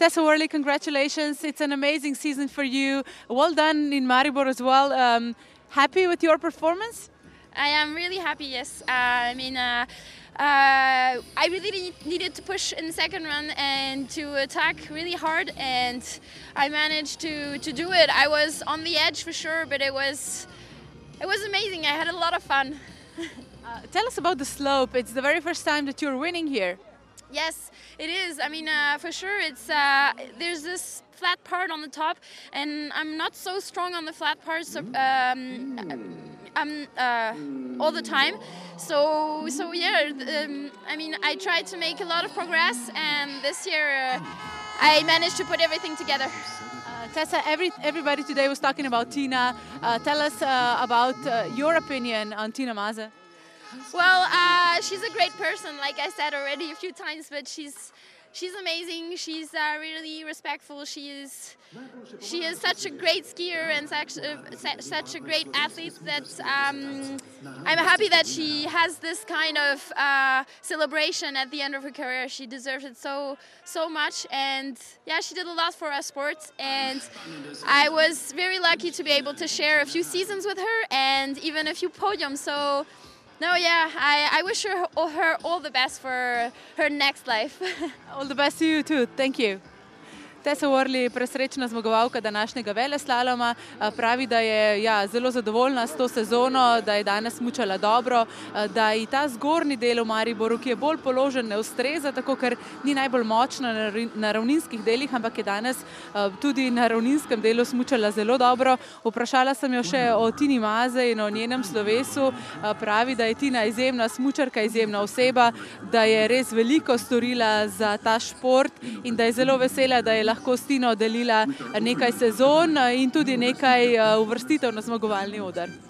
Tessa Worley, congratulations. It's an amazing season for you. Well done in Maribor as well. Um, happy with your performance? I am really happy, yes. Uh, I mean, uh, uh, I really need, needed to push in the second run and to attack really hard, and I managed to, to do it. I was on the edge for sure, but it was it was amazing. I had a lot of fun. Uh, tell us about the slope. It's the very first time that you're winning here. Yes, it is. I mean, uh, for sure, it's uh, there's this flat part on the top, and I'm not so strong on the flat part, so um, I'm uh, all the time. So, so yeah. Um, I mean, I tried to make a lot of progress, and this year uh, I managed to put everything together. Uh, Tessa, every, everybody today was talking about Tina. Uh, tell us uh, about your opinion on Tina Maze. Well, uh, she's a great person, like I said already a few times, but she's she's amazing. She's uh, really respectful. She is she is such a great skier and such a, such a great athlete that um, I'm happy that she has this kind of uh, celebration at the end of her career. She deserves it so so much, and yeah, she did a lot for our sport. And I was very lucky to be able to share a few seasons with her and even a few podiums. So. No, yeah, I, I wish her, her all the best for her next life. all the best to you too. Thank you. Tessa Worley, presrečna zmagovalka današnjega veleslaloma, pravi, da je ja, zelo zadovoljna s to sezono, da je danes mučala dobro, da ji ta zgornji del v Mariboru, ki je bolj položen, ne ustreza, tako ker ni najbolj močna na ravninskih delih, ampak je danes tudi na ravninskem delu smučala zelo dobro. Vprašala sem jo še o Tini Maze in o njenem slovesu. Pravi, da je Tina izjemna smučarka, izjemna oseba, da je res veliko storila za ta šport in da je zelo vesela, da je lahko s Tino delila nekaj sezon in tudi nekaj uvrstitev na zmagovalni odr.